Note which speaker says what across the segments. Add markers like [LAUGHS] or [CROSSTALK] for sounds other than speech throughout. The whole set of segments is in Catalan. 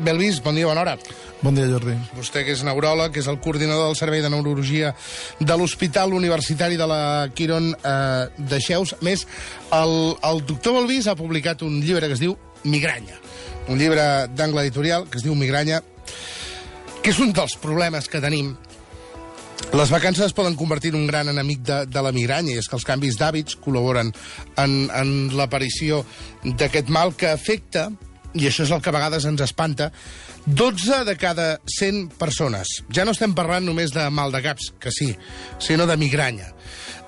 Speaker 1: Belvis, bon dia, bona hora.
Speaker 2: Bon dia, Jordi.
Speaker 1: Vostè que és neuròleg, que és el coordinador del Servei de Neurologia de l'Hospital Universitari de la Quiron eh, de Xeus. A més, el, el doctor Belvis ha publicat un llibre que es diu Migranya. Un llibre d'angle editorial que es diu Migranya, que és un dels problemes que tenim les vacances es poden convertir en un gran enemic de, de la migranya, i és que els canvis d'hàbits col·laboren en, en l'aparició d'aquest mal que afecta, i això és el que a vegades ens espanta, 12 de cada 100 persones. Ja no estem parlant només de mal de caps, que sí, sinó de migranya.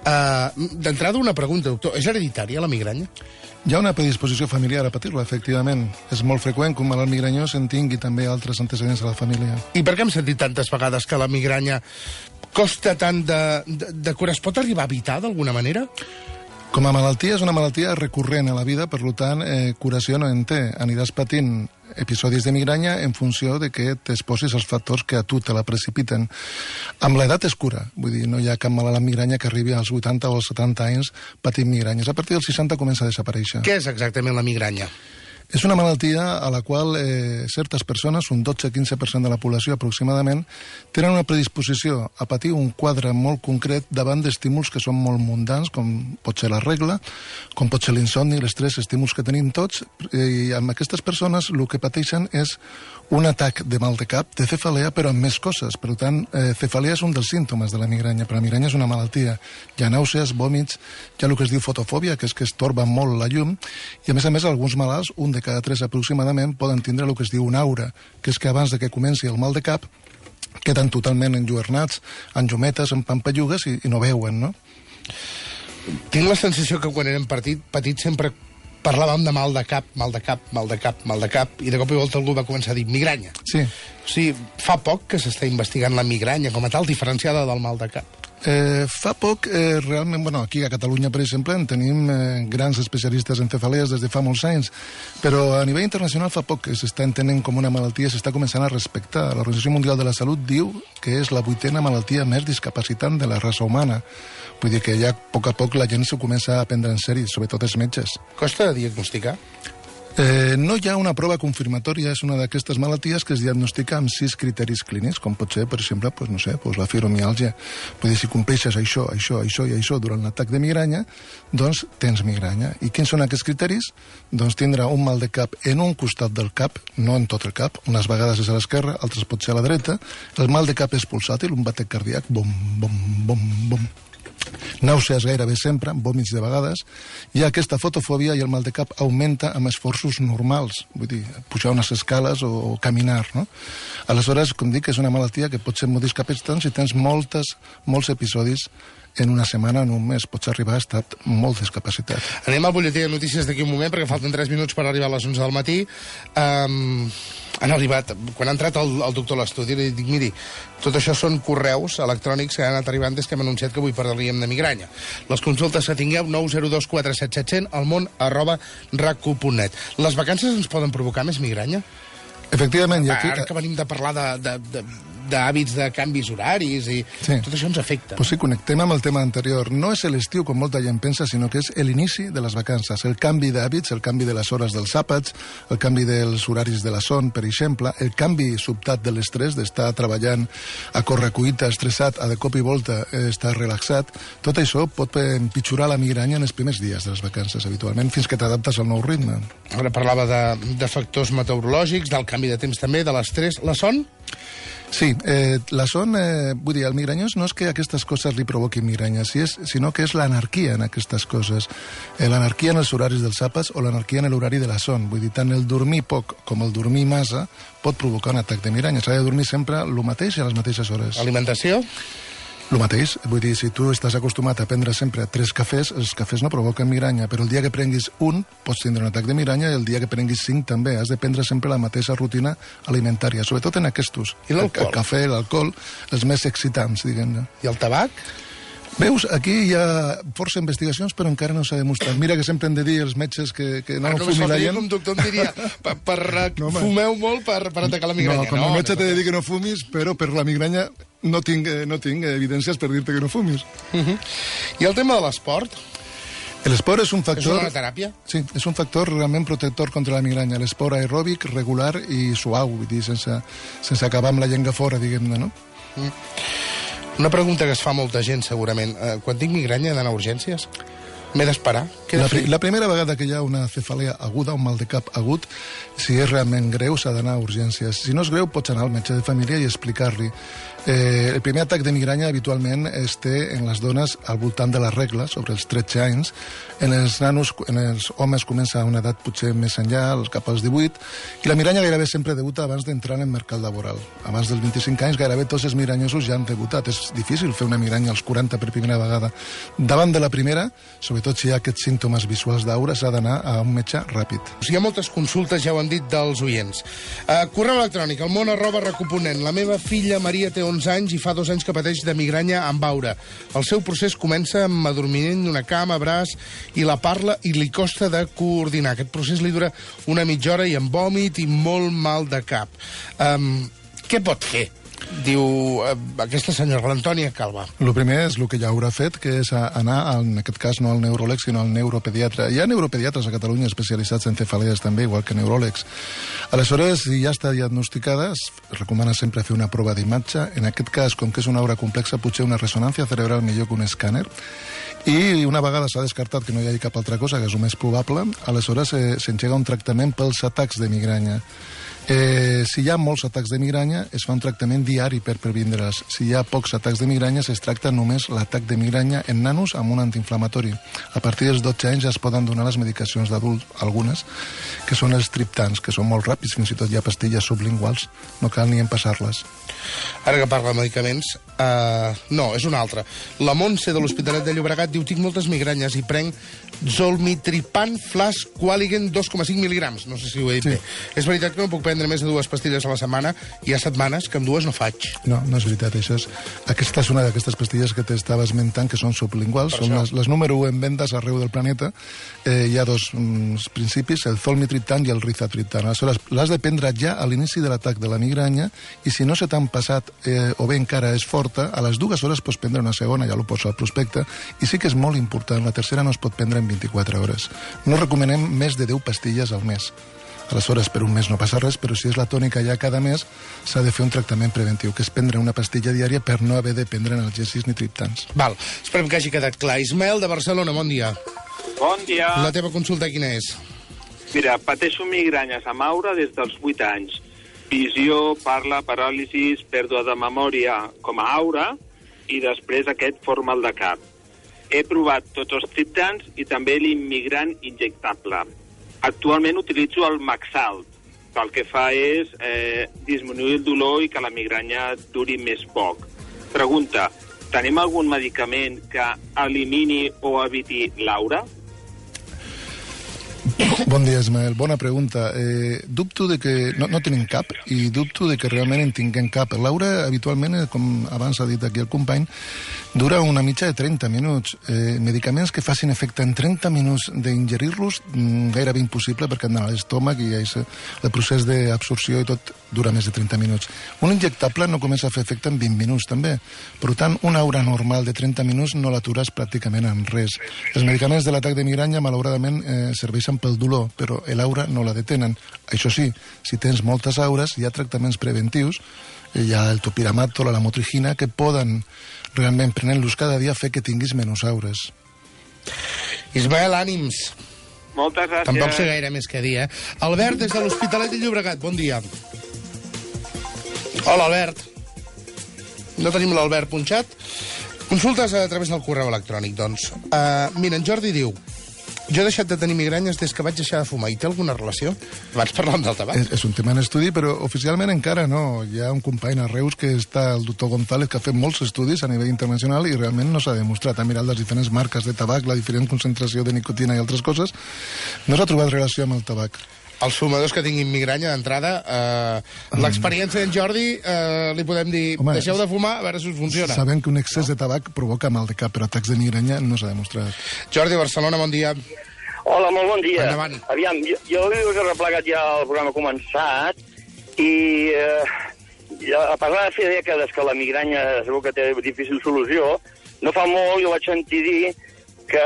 Speaker 1: Uh, D'entrada, una pregunta, doctor. És hereditària la migranya?
Speaker 2: Hi ha una predisposició familiar a patir-la, efectivament. És molt freqüent que un malalt migranyós en tingui també altres antecedents a la família.
Speaker 1: I per què hem sentit tantes vegades que la migranya costa tant de, de, de cura? Es pot arribar a evitar d'alguna manera?
Speaker 2: Com a malaltia, és una malaltia recurrent a la vida, per tant, eh, curació no en té. Aniràs patint episodis de migranya en funció de que t'exposis als factors que a tu te la precipiten. Amb l'edat es cura, vull dir, no hi ha cap malalt migranya que arribi als 80 o als 70 anys patint migranyes. A partir dels 60 comença a desaparèixer.
Speaker 1: Què és exactament la migranya?
Speaker 2: És una malaltia a la qual eh, certes persones, un 12-15% de la població aproximadament, tenen una predisposició a patir un quadre molt concret davant d'estímuls que són molt mundans, com pot ser la regla, com pot ser l'insomni, l'estrès, estímuls que tenim tots, i amb aquestes persones el que pateixen és un atac de mal de cap, de cefalea, però amb més coses. Per tant, eh, cefalea és un dels símptomes de la migranya, però la migranya és una malaltia. Hi ha nàusees, vòmits, hi ha el que es diu fotofòbia, que és que es torba molt la llum, i a més a més alguns malalts, un de cada tres aproximadament, poden tindre el que es diu un aura, que és que abans de que comenci el mal de cap, queden totalment enlluernats, en llumetes, en pampallugues, i, i no veuen, no?
Speaker 1: Tinc la sensació que quan érem partit, petits sempre parlàvem de mal de cap, mal de cap, mal de cap, mal de cap, i de cop i volta algú va començar a dir migranya.
Speaker 2: Sí.
Speaker 1: O sigui, fa poc que s'està investigant la migranya com a tal, diferenciada del mal de cap.
Speaker 2: Eh, fa poc, eh, realment, bueno, aquí a Catalunya, per exemple, en tenim eh, grans especialistes en cefalees des de fa molts anys, però a nivell internacional fa poc que s'està entenent com una malaltia, s'està començant a respectar. L'Organització Mundial de la Salut diu que és la vuitena malaltia més discapacitant de la raça humana. Vull dir que ja a poc a poc la gent s'ho comença a prendre en sèrie, sobretot els metges.
Speaker 1: Costa de diagnosticar?
Speaker 2: Eh, no hi ha una prova confirmatòria, és una d'aquestes malalties que es diagnostica amb sis criteris clínics, com pot ser, per exemple, pues, no sé, pues, la fibromiàlgia. Vull dir, si compleixes això, això, això i això durant l'atac de migranya, doncs tens migranya. I quins són aquests criteris? Doncs tindrà un mal de cap en un costat del cap, no en tot el cap, unes vegades és a l'esquerra, altres pot ser a la dreta. El mal de cap és pulsàtil, un batec cardíac, bom, bom, bom, bom, nàusees gairebé sempre, vòmits de vegades, i aquesta fotofòbia i el mal de cap augmenta amb esforços normals, vull dir, pujar unes escales o, o caminar, no? Aleshores, com dic, és una malaltia que pot ser molt discapacitant si tens moltes, molts episodis en una setmana, en un mes, pots arribar a estar molt discapacitat.
Speaker 1: Anem al butlletí de notícies d'aquí un moment, perquè falten 3 minuts per arribar a les 11 del matí. Um, han arribat, quan ha entrat el, el doctor a l'estudi, li dic, miri, tot això són correus electrònics que han anat arribant des que hem anunciat que avui parlaríem de migranya. Les consultes que tingueu, 902 47700, al món arroba rac1.net. Les vacances ens poden provocar més migranya?
Speaker 2: Efectivament, i aquí...
Speaker 1: Ara que venim de parlar de, de, de, d'hàbits de canvis horaris i
Speaker 2: Sí.
Speaker 1: tot això ens afecta.
Speaker 2: Pues sí, connectem amb el tema anterior. No és l'estiu, com molta gent pensa, sinó que és l'inici de les vacances. El canvi d'hàbits, el canvi de les hores dels àpats, el canvi dels horaris de la son, per exemple, el canvi sobtat de l'estrès, d'estar treballant a correcuita, estressat, a de cop i volta eh, estar relaxat, tot això pot empitjorar la migranya en els primers dies de les vacances, habitualment, fins que t'adaptes al nou ritme.
Speaker 1: Ara parlava de, de factors meteorològics, del canvi de temps també, de l'estrès. La son?
Speaker 2: Sí, eh, la son, eh, vull dir, el migranyós no és que aquestes coses li provoquin migranya, si és, sinó que és l'anarquia en aquestes coses. Eh, l'anarquia en els horaris dels àpats o l'anarquia en l'horari de la son. Vull dir, tant el dormir poc com el dormir massa pot provocar un atac de migranya. S'ha de dormir sempre el mateix i a les mateixes hores.
Speaker 1: Alimentació?
Speaker 2: El mateix, vull dir, si tu estàs acostumat a prendre sempre tres cafès, els cafès no provoquen migranya, però el dia que prenguis un pots tindre un atac de migranya i el dia que prenguis cinc també. Has de prendre sempre la mateixa rutina alimentària, sobretot en aquests.
Speaker 1: I l'alcohol?
Speaker 2: El, el cafè, l'alcohol, els més excitants, diguem-ne.
Speaker 1: I el tabac?
Speaker 2: Veus, aquí hi ha força investigacions, però encara no s'ha demostrat. Mira que sempre hem de dir els metges que, que no,
Speaker 1: Ah,
Speaker 2: no fumi la gent.
Speaker 1: un doctor em diria [LAUGHS] per, per
Speaker 2: No, home.
Speaker 1: fumeu molt per, per atacar la migranya.
Speaker 2: No, com a metge t'he de dir que no fumis, però per la migranya no tinc, eh, no tinc evidències per dir-te que no fumis.
Speaker 1: I el tema de l'esport?
Speaker 2: L'esport és un
Speaker 1: És
Speaker 2: factor...
Speaker 1: una bona teràpia?
Speaker 2: Sí, és un factor realment protector contra la migranya. L'esport aeròbic, regular i suau, vull dir, sense, sense acabar amb la llengua fora, diguem-ne, no?
Speaker 1: Una pregunta que es fa molta gent, segurament. Eh, quan tinc migranya he d'anar a urgències? M'he d'esperar?
Speaker 2: La, pri la primera vegada que hi ha una cefalea aguda, un mal de cap agut, si és realment greu, s'ha d'anar a urgències. Si no és greu, pots anar al metge de família i explicar-li. Eh, el primer atac de migranya habitualment es té en les dones al voltant de la regla, sobre els 13 anys. En els nanos, en els homes comença a una edat potser més enllà, cap als 18, i la migranya gairebé sempre debuta abans d'entrar en el mercat laboral. Abans dels 25 anys gairebé tots els migranyosos ja han debutat. És difícil fer una migranya als 40 per primera vegada. Davant de la primera, sobretot si hi ha aquests símptomes visuals d'aura, s'ha d'anar a un metge ràpid.
Speaker 1: Hi ha moltes consultes, ja ho han dit, dels oients. Uh, correu electrònic, el món arroba recuponent. La meva filla Maria té 11 anys i fa dos anys que pateix de migranya amb aura. El seu procés comença amb adormiment d'una cama, braç, i la parla i li costa de coordinar. Aquest procés li dura una mitja hora i amb vòmit i molt mal de cap. Um, què pot fer? Diu uh, aquesta senyora, l'Antònia Calva.
Speaker 2: El primer és el que ja haurà fet, que és anar, en aquest cas, no al neuròleg, sinó al neuropediatre. Hi ha neuropediatres a Catalunya especialitzats en cefalees també, igual que neuròlegs. Aleshores, si ja està diagnosticada, es recomana sempre fer una prova d'imatge. En aquest cas, com que és una obra complexa, potser una ressonància cerebral millor que un escàner. I una vegada s'ha descartat que no hi hagi cap altra cosa, que és el més probable, aleshores eh, s'engega un tractament pels atacs de migranya. Eh, si hi ha molts atacs de migranya, es fa un tractament diari per previndre'ls. Si hi ha pocs atacs de migranya, es tracta només l'atac de migranya en nanos amb un antiinflamatori. A partir dels 12 anys ja es poden donar les medicacions d'adult, algunes, que són els triptans, que són molt ràpids, fins i tot hi ha pastilles sublinguals, no cal ni empassar-les.
Speaker 1: Ara que parla de medicaments, uh, no, és una altra. La Montse de l'Hospitalet de Llobregat diu tinc moltes migranyes i prenc Zolmitripan Flash Qualigen 2,5 mil·ligrams. No sé si ho he dit sí. bé. És veritat que no puc prendre més de dues pastilles a la setmana. Hi ha setmanes que amb dues no faig.
Speaker 2: No, no és veritat, això és... Aquesta és una d'aquestes pastilles que t'estava esmentant, que són sublinguals,
Speaker 1: Per
Speaker 2: són
Speaker 1: això.
Speaker 2: les, les número 1 en vendes arreu del planeta. Eh, hi ha dos mm, principis, el zolmitriptan i el rizatriptan. Aleshores, l'has de prendre ja a l'inici de l'atac de la migranya i si no se t'han passat eh, o bé encara és forta, a les dues hores pots prendre una segona, ja ho poso al prospecte, i sí que és molt important, la tercera no es pot prendre en 24 hores. No recomanem més de 10 pastilles al mes. Aleshores, per un mes no passa res, però si és la tònica ja cada mes, s'ha de fer un tractament preventiu, que és prendre una pastilla diària per no haver de prendre analgèsics ni triptans.
Speaker 1: Val, esperem que hagi quedat clar. Ismael de Barcelona, bon dia.
Speaker 3: Bon dia.
Speaker 1: La teva consulta quina és?
Speaker 3: Mira, pateixo migranyes amb aura des dels 8 anys. Visió, parla, paràlisis, pèrdua de memòria com a aura i després aquest forma el de cap. He provat tots els triptans i també l'immigrant injectable. Actualment utilitzo el Maxalt, que el que fa és eh, disminuir el dolor i que la migranya duri més poc. Pregunta, tenim algun medicament que elimini o eviti l'aura?
Speaker 2: Bon dia, Ismael. Bona pregunta. Eh, dubto de que... No, no tenim cap i dubto de que realment en tinguem cap. L'aura, habitualment, eh, com abans ha dit aquí el company, dura una mitja de 30 minuts. Eh, medicaments que facin efecte en 30 minuts d'ingerir-los, mm, gairebé impossible perquè han d'anar a l'estómac i és, el procés d'absorció i tot dura més de 30 minuts. Un injectable no comença a fer efecte en 20 minuts, també. Per tant, una aura normal de 30 minuts no l'atures pràcticament en res. Els medicaments de l'atac de migranya, malauradament, eh, serveixen pel dolor, però l'aura no la detenen. Això sí, si tens moltes aures, hi ha tractaments preventius, eh, hi ha el topiramato, la lamotrigina, que poden, realment, prenent-los cada dia, fer que tinguis menys aures.
Speaker 1: Ismael, ànims.
Speaker 3: Moltes gràcies.
Speaker 1: Tampoc sé gaire més que dir, eh? Albert, des de l'Hospitalet de Llobregat, bon dia. Hola, Albert. No tenim l'Albert punxat. Consultes a través del correu electrònic, doncs. Uh, mira, en Jordi diu... Jo he deixat de tenir migranyes des que vaig deixar de fumar. I té alguna relació? Abans parlàvem del tabac.
Speaker 2: És, és un tema en estudi, però oficialment encara no. Hi ha un company a Reus que està, el doctor González, que ha fet molts estudis a nivell internacional i realment no s'ha demostrat. Ha mirat les diferents marques de tabac, la diferent concentració de nicotina i altres coses. No s'ha trobat relació amb el tabac.
Speaker 1: Els fumadors que tinguin migranya d'entrada, eh, l'experiència d'en Jordi, eh, li podem dir,
Speaker 2: Home,
Speaker 1: deixeu de fumar, a veure si us funciona.
Speaker 2: Sabem que un excés de tabac provoca mal de cap, però atacs de migranya no s'ha demostrat.
Speaker 1: Jordi, Barcelona, bon dia.
Speaker 4: Hola, molt bon dia.
Speaker 1: Endavant.
Speaker 4: Aviam, jo, jo us he replegat ja el programa començat i eh, ja, a parlar de fer dècades que la migranya segur que té difícil solució, no fa molt jo vaig sentir dir que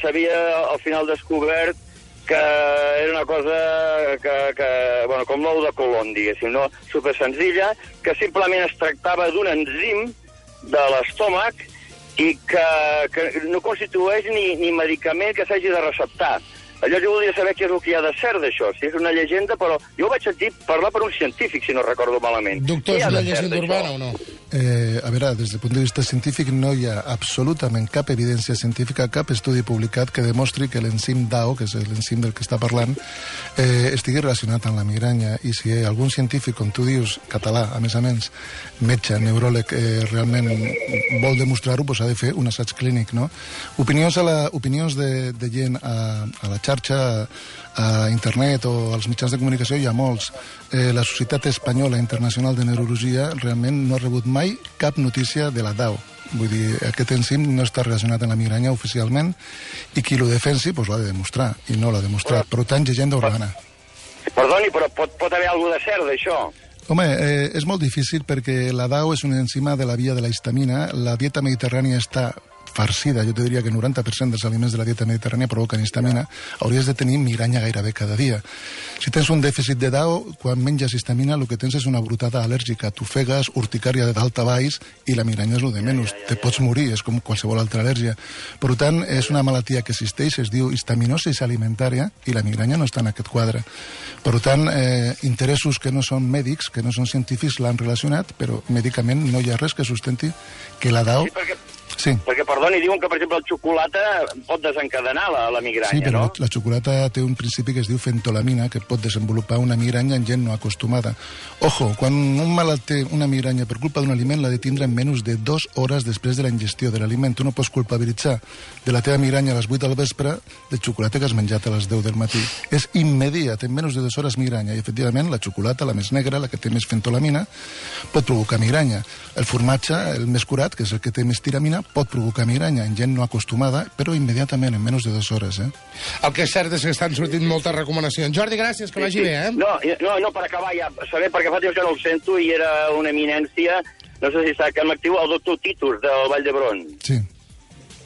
Speaker 4: s'havia al final descobert que era una cosa que, que bueno, com l'ou de colon, diguéssim, no? super senzilla, que simplement es tractava d'un enzim de l'estómac i que, que no constitueix ni, ni medicament que s'hagi de receptar. Allò jo volia saber què és el que hi ha de cert d'això, si és una llegenda, però jo ho vaig sentir parlar per un científic, si no recordo malament.
Speaker 1: Doctor, és una llegenda urbana o no?
Speaker 2: Eh, a veure, des del punt de vista científic no hi ha absolutament cap evidència científica, cap estudi publicat que demostri que l'enzim DAO, que és l'enzim del que està parlant, eh, estigui relacionat amb la migranya. I si algun científic, com tu dius, català, a més a més, metge, neuròleg, eh, realment vol demostrar-ho, doncs ha de fer un assaig clínic, no? Opinions, a la, opinions de, de gent a, a la xarxa, internet o als mitjans de comunicació hi ha molts. Eh, la Societat Espanyola Internacional de Neurologia realment no ha rebut mai cap notícia de la DAO. Vull dir, aquest enzim no està relacionat amb la migranya oficialment i qui lo defensi doncs, l'ha de demostrar i no l'ha demostrat. Per tant, llegenda urbana.
Speaker 4: Perdoni, però pot, pot haver alguna de cert d'això?
Speaker 2: Home, eh, és molt difícil perquè la DAO és una enzima de la via de la histamina. La dieta mediterrània està farcida, jo te diria que el 90% dels aliments de la dieta mediterrània provoquen histamina, hauries de tenir migranya gairebé cada dia. Si tens un dèficit de DAO, quan menges histamina, el que tens és una brutada al·lèrgica, t'ofegues, urticària de dalt a baix, i la migranya és el de menys. Te pots morir, és com qualsevol altra al·lèrgia. Per tant, és una malaltia que existeix, es diu histaminosis alimentària, i la migranya no està en aquest quadre. Per tant, eh, interessos que no són mèdics, que no són científics, l'han relacionat, però mèdicament no hi ha res que sustenti que la DAO...
Speaker 4: Sí, perquè,
Speaker 2: Sí.
Speaker 4: perquè, perdoni, diuen que, per exemple, el xocolata pot desencadenar la, la migranya,
Speaker 2: Sí, però
Speaker 4: no?
Speaker 2: la xocolata té un principi que es diu fentolamina, que pot desenvolupar una migranya en gent no acostumada. Ojo, quan un malalt té una migranya per culpa d'un aliment, l'ha de tindre en menys de dues hores després de la ingestió de l'aliment. Tu no pots culpabilitzar de la teva migranya a les 8 del vespre de xocolata que has menjat a les 10 del matí. És immediat, en menys de dues hores migranya. I, efectivament, la xocolata, la més negra, la que té més fentolamina, pot provocar migranya. El formatge, el més curat, que és el que té més tiramina, pot provocar migranya en gent no acostumada, però immediatament, en menys de dues hores. Eh?
Speaker 1: El que és cert és que estan sortint moltes recomanacions. Jordi, gràcies, que vagi bé, eh?
Speaker 4: No, no, no, per acabar ja, saber, perquè fa temps que no el sento i era una eminència, no sé si està que actiu, el doctor Titus, del Vall d'Hebron.
Speaker 2: Sí.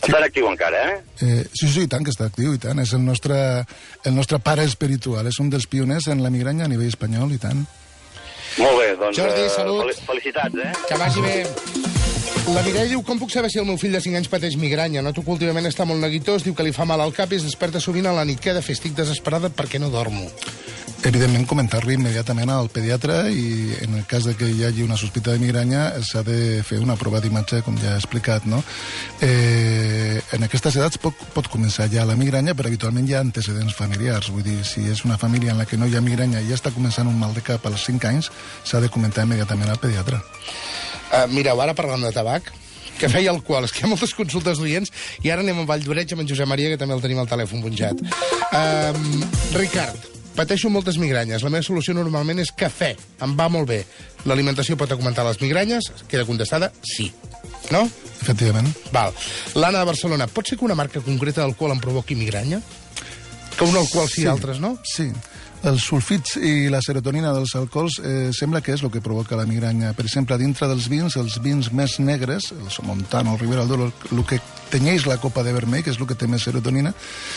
Speaker 4: Està en actiu encara, eh?
Speaker 2: Eh, sí, sí, i tant que està actiu, i tant. És el nostre, el nostre pare espiritual. És un dels pioners en la migranya a nivell espanyol, i tant.
Speaker 4: Molt bé, doncs...
Speaker 1: Jordi,
Speaker 4: eh,
Speaker 1: salut.
Speaker 4: fel- Felicitats, eh?
Speaker 1: Que vagi bé. La Mireia diu, com puc saber si el meu fill de 5 anys pateix migranya? Noto que últimament està molt neguitós, diu que li fa mal al cap i es desperta sovint a la nit. Què de fer? Estic desesperada perquè no dormo.
Speaker 2: Evidentment, comentar-li immediatament al pediatre i en el cas de que hi hagi una sospita de migranya s'ha de fer una prova d'imatge, com ja he explicat, no? Eh, en aquestes edats pot, pot començar ja la migranya, però habitualment hi ha antecedents familiars. Vull dir, si és una família en la que no hi ha migranya i ja està començant un mal de cap als 5 anys, s'ha de comentar immediatament al pediatre.
Speaker 1: Uh, mireu, ara parlant de tabac, que feia alcohol. És que hi ha moltes consultes d'oients i ara anem a Valldoreix amb en Josep Maria, que també el tenim al telèfon punxat. Um, Ricard, pateixo moltes migranyes. La meva solució normalment és cafè. Em va molt bé. L'alimentació pot augmentar les migranyes? Queda contestada, sí. No?
Speaker 2: Efectivament.
Speaker 1: Val. L'Anna de Barcelona, pot ser que una marca concreta d'alcohol em provoqui migranya? Que un alcohol sí, i altres no?
Speaker 2: Sí. Els sulfits i la serotonina dels alcohols eh, sembla que és el que provoca la migranya. Per exemple, dintre dels vins, els vins més negres, el Somontano, el Ribera Duero, el que tenyeix la copa de vermell, que és el que té més serotonina,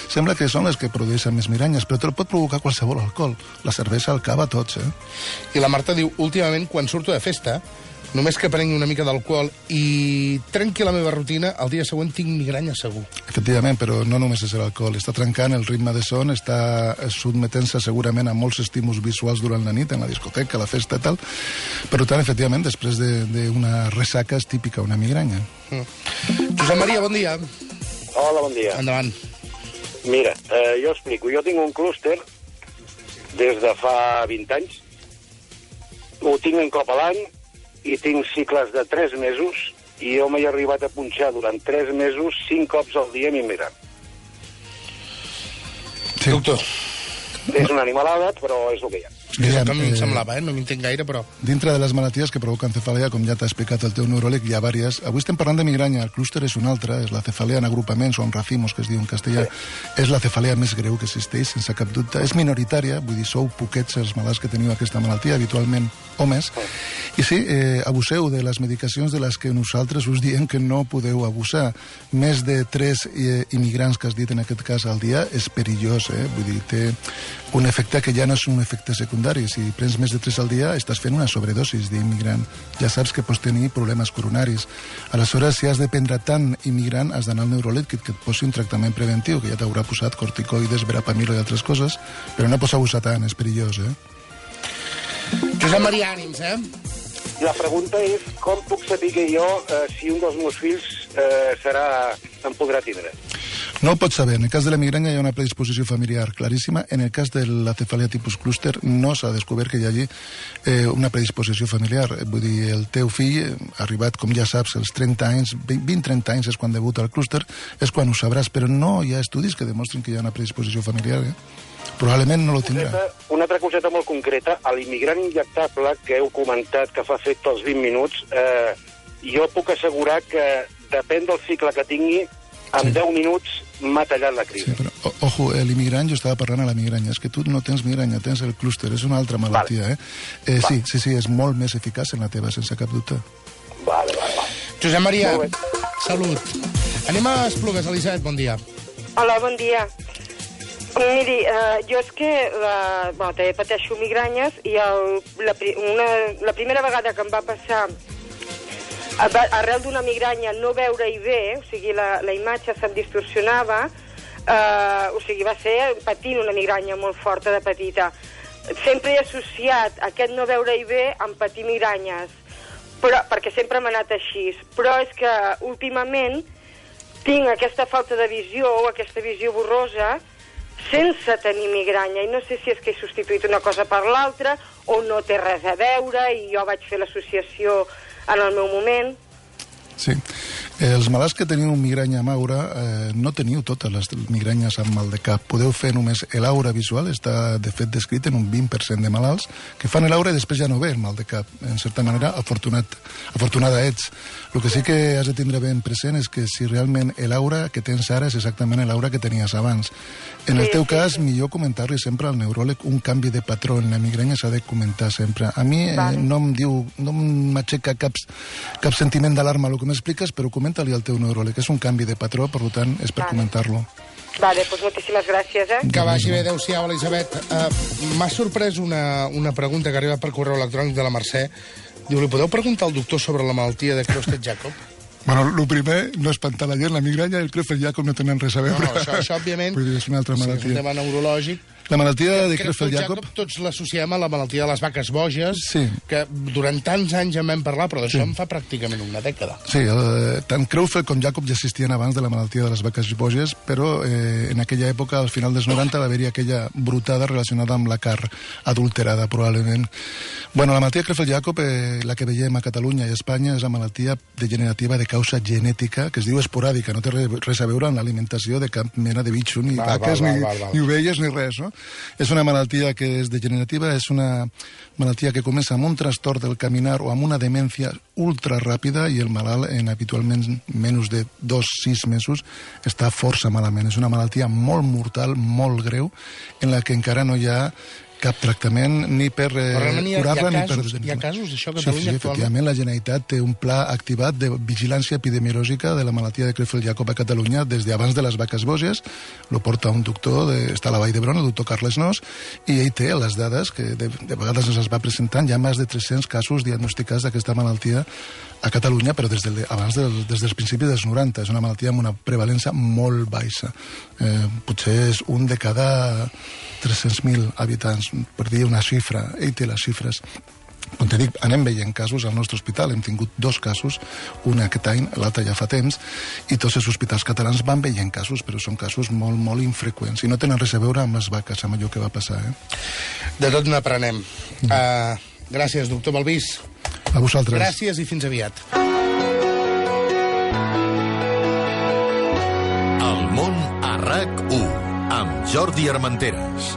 Speaker 2: sembla que són les que produeixen més migranyes, però te'l pot provocar qualsevol alcohol. La cervesa el cava tots, eh?
Speaker 1: I la Marta diu, últimament, quan surto de festa, només que prengui una mica d'alcohol i trenqui la meva rutina, el dia següent tinc migranya segur.
Speaker 2: Efectivament, però no només és l'alcohol. Està trencant el ritme de son, està sotmetent-se segurament a molts estímuls visuals durant la nit, en la discoteca, a la festa i tal. Per tant, efectivament, després d'una de, ressaca és típica una migranya.
Speaker 1: Mm. Josep Maria, bon dia.
Speaker 4: Hola, bon dia.
Speaker 1: Endavant.
Speaker 4: Mira, eh, jo explico. Jo tinc un clúster des de fa 20 anys. Ho tinc un cop a l'any i tinc cicles de 3 mesos i jo m'he arribat a punxar durant 3 mesos 5 cops al dia a mi mirant.
Speaker 2: Sí.
Speaker 1: Doctor.
Speaker 5: És una animalada, però és el que hi ha.
Speaker 1: És el que a mi
Speaker 2: Guillem,
Speaker 1: em
Speaker 2: eh,
Speaker 1: semblava, eh? No m'entenc gaire, però...
Speaker 2: Dintre de les malalties que provoquen cefalea, com ja t'ha explicat el teu neuròleg, hi ha vàries. Avui estem parlant de migranya, el clúster és un altre, és la cefalea en agrupaments o en racimos, que es diu en castellà. És la cefalea més greu que existeix, sense cap dubte. És minoritària, vull dir, sou poquets els malalts que teniu aquesta malaltia, habitualment homes. I sí, eh, abuseu de les medicacions de les que nosaltres us diem que no podeu abusar. Més de tres eh, immigrants que has dit en aquest cas al dia és perillós, eh? Vull dir, té un efecte que ja no és un efecte secundari. Si prens més de 3 al dia, estàs fent una sobredosis d'immigrant. Ja saps que pots tenir problemes coronaris. Aleshores, si has de prendre tant immigrant, has d'anar al neuròleg que, que et posi un tractament preventiu, que ja t'haurà posat corticoides, verapamilo i altres coses, però no pots abusar tant, és perillós, eh?
Speaker 1: Josep Maria Ànims, eh?
Speaker 5: I la pregunta és com puc saber jo eh, si un dels meus fills eh, serà, em podrà tindre?
Speaker 2: No ho pots saber. En el cas de la migranya hi ha una predisposició familiar claríssima. En el cas de la cefalea tipus clúster no s'ha descobert que hi hagi eh, una predisposició familiar. Eh, Vull dir, el teu fill, eh, arribat, com ja saps, als 30 anys, 20-30 anys és quan debuta el clúster, és quan ho sabràs, però no hi ha estudis que demostren que hi ha una predisposició familiar. Eh? Probablement no lo tindrà.
Speaker 5: Una altra coseta molt concreta, a l'immigrant injectable que heu comentat que fa efecte als 20 minuts, eh, jo puc assegurar que depèn del cicle que tingui, en
Speaker 2: Sí.
Speaker 5: 10 minuts m'ha tallat la crisi.
Speaker 2: Sí, però, o- ojo, eh, l'immigrant, jo estava parlant a la migranya, és que tu no tens migranya, tens el clúster, és una altra malaltia, eh? eh sí, sí, sí, és molt més eficaç en la teva, sense cap dubte.
Speaker 5: Vale, vale, vale.
Speaker 1: Josep Maria, salut. Anem a Esplugues, Elisabet, bon dia.
Speaker 6: Hola, bon dia. Miri, uh, jo és que la, bueno, també pateixo migranyes i el, la, pri- una, la primera vegada que em va passar arrel d'una migranya no veure-hi bé, o sigui, la, la imatge se'm distorsionava, uh, o sigui, va ser patint una migranya molt forta de petita. Sempre he associat aquest no veure-hi bé amb patir migranyes, però, perquè sempre m'ha anat així. Però és que últimament tinc aquesta falta de visió o aquesta visió borrosa sense tenir migranya i no sé si és que he substituït una cosa per l'altra o no té res a veure i jo vaig fer l'associació en el meu moment.
Speaker 2: Sí. Eh, els malalts que teniu migranya maura eh, no teniu totes les migranyes amb mal de cap. Podeu fer només l'aura visual, està de fet descrit en un 20% de malalts que fan l'aura i després ja no ve el mal de cap. En certa manera, afortunat, afortunada ets. El que sí que has de tindre ben present és que si realment l'aura que tens ara és exactament l'aura que tenies abans. En el teu cas, millor comentar-li sempre al neuròleg un canvi de patró en la migranya s'ha de comentar sempre. A mi eh, no em diu, no m'aixeca cap, cap sentiment d'alarma el que m'expliques, però comenta-li al teu neuròleg. És un canvi de patró, per tant, és per
Speaker 6: Vale.
Speaker 2: comentar-lo.
Speaker 6: Vale, doncs moltíssimes gràcies, eh?
Speaker 1: Que vagi bé, adeu-siau, Elisabet. Uh, M'ha sorprès una, una pregunta que arriba per correu electrònic de la Mercè. Diu, li podeu preguntar al doctor sobre la malaltia de Crostet-Jacob? [LAUGHS]
Speaker 2: Bueno, el primer, no espantar la gent, la migranya i el Creutzfeldt-Jacob no tenen res a
Speaker 1: No,
Speaker 2: veure.
Speaker 1: no, això, això òbviament... [LAUGHS]
Speaker 2: Vull dir, és una altra
Speaker 1: sí, és un
Speaker 2: malaltia.
Speaker 1: tema neurològic.
Speaker 2: La malaltia de
Speaker 1: Creutzfeldt-Jacob tots l'associem a la malaltia de les vaques boges,
Speaker 2: Sí.
Speaker 1: que durant tants anys en vam parlar, però d'això en fa pràcticament una dècada.
Speaker 2: Sí, eh, tant Creutzfeldt com Jacob ja existien abans de la malaltia de les vaques boges, però eh, en aquella època, al final dels 90, va haver-hi aquella brutada relacionada amb la car adulterada, probablement. Bueno, la malaltia de Creutzfeldt-Jacob, eh, la que veiem a Catalunya i a Espanya, és la malaltia degenerativa de causa genètica, que es diu esporàdica, no té re- res a veure amb l'alimentació de cap mena de bitxo, ni vaques, ni,
Speaker 1: val, val.
Speaker 2: ni ovelles, ni res, no? És una malaltia que és degenerativa, és una malaltia que comença amb un trastorn del caminar o amb una demència ultra ràpida i el malalt en habitualment menys de dos, sis mesos està força malament. És una malaltia molt mortal, molt greu, en la que encara no hi ha cap tractament ni per eh, curar-la ni per...
Speaker 1: hi ha casos d'això a
Speaker 2: sí,
Speaker 1: Catalunya
Speaker 2: sí,
Speaker 1: actualment?
Speaker 2: efectivament, la Generalitat té un pla activat de vigilància epidemiològica de la malaltia de Creutzfeldt-Jacob a Catalunya des d'abans de les vaques boges. Lo porta un doctor, de, està a la Vall d'Hebron, el doctor Carles Nos, i ell té les dades que de, de vegades ens les va presentant. Hi ha més de 300 casos diagnosticats d'aquesta malaltia a Catalunya, però des, del, abans del, des dels principis dels 90. És una malaltia amb una prevalença molt baixa. Eh, potser és un de cada 300.000 habitants, per dir una xifra. Ell té les xifres. Com te dic, anem veient casos al nostre hospital. Hem tingut dos casos, un aquest any, l'altre ja fa temps, i tots els hospitals catalans van veient casos, però són casos molt, molt infreqüents i no tenen res a veure amb les vaques, amb allò que va passar. Eh?
Speaker 1: De tot n'aprenem. Uh, gràcies, doctor Balbís.
Speaker 2: A vosaltres.
Speaker 1: Gràcies i fins aviat.
Speaker 7: El món a RAC1 amb Jordi Armenteres.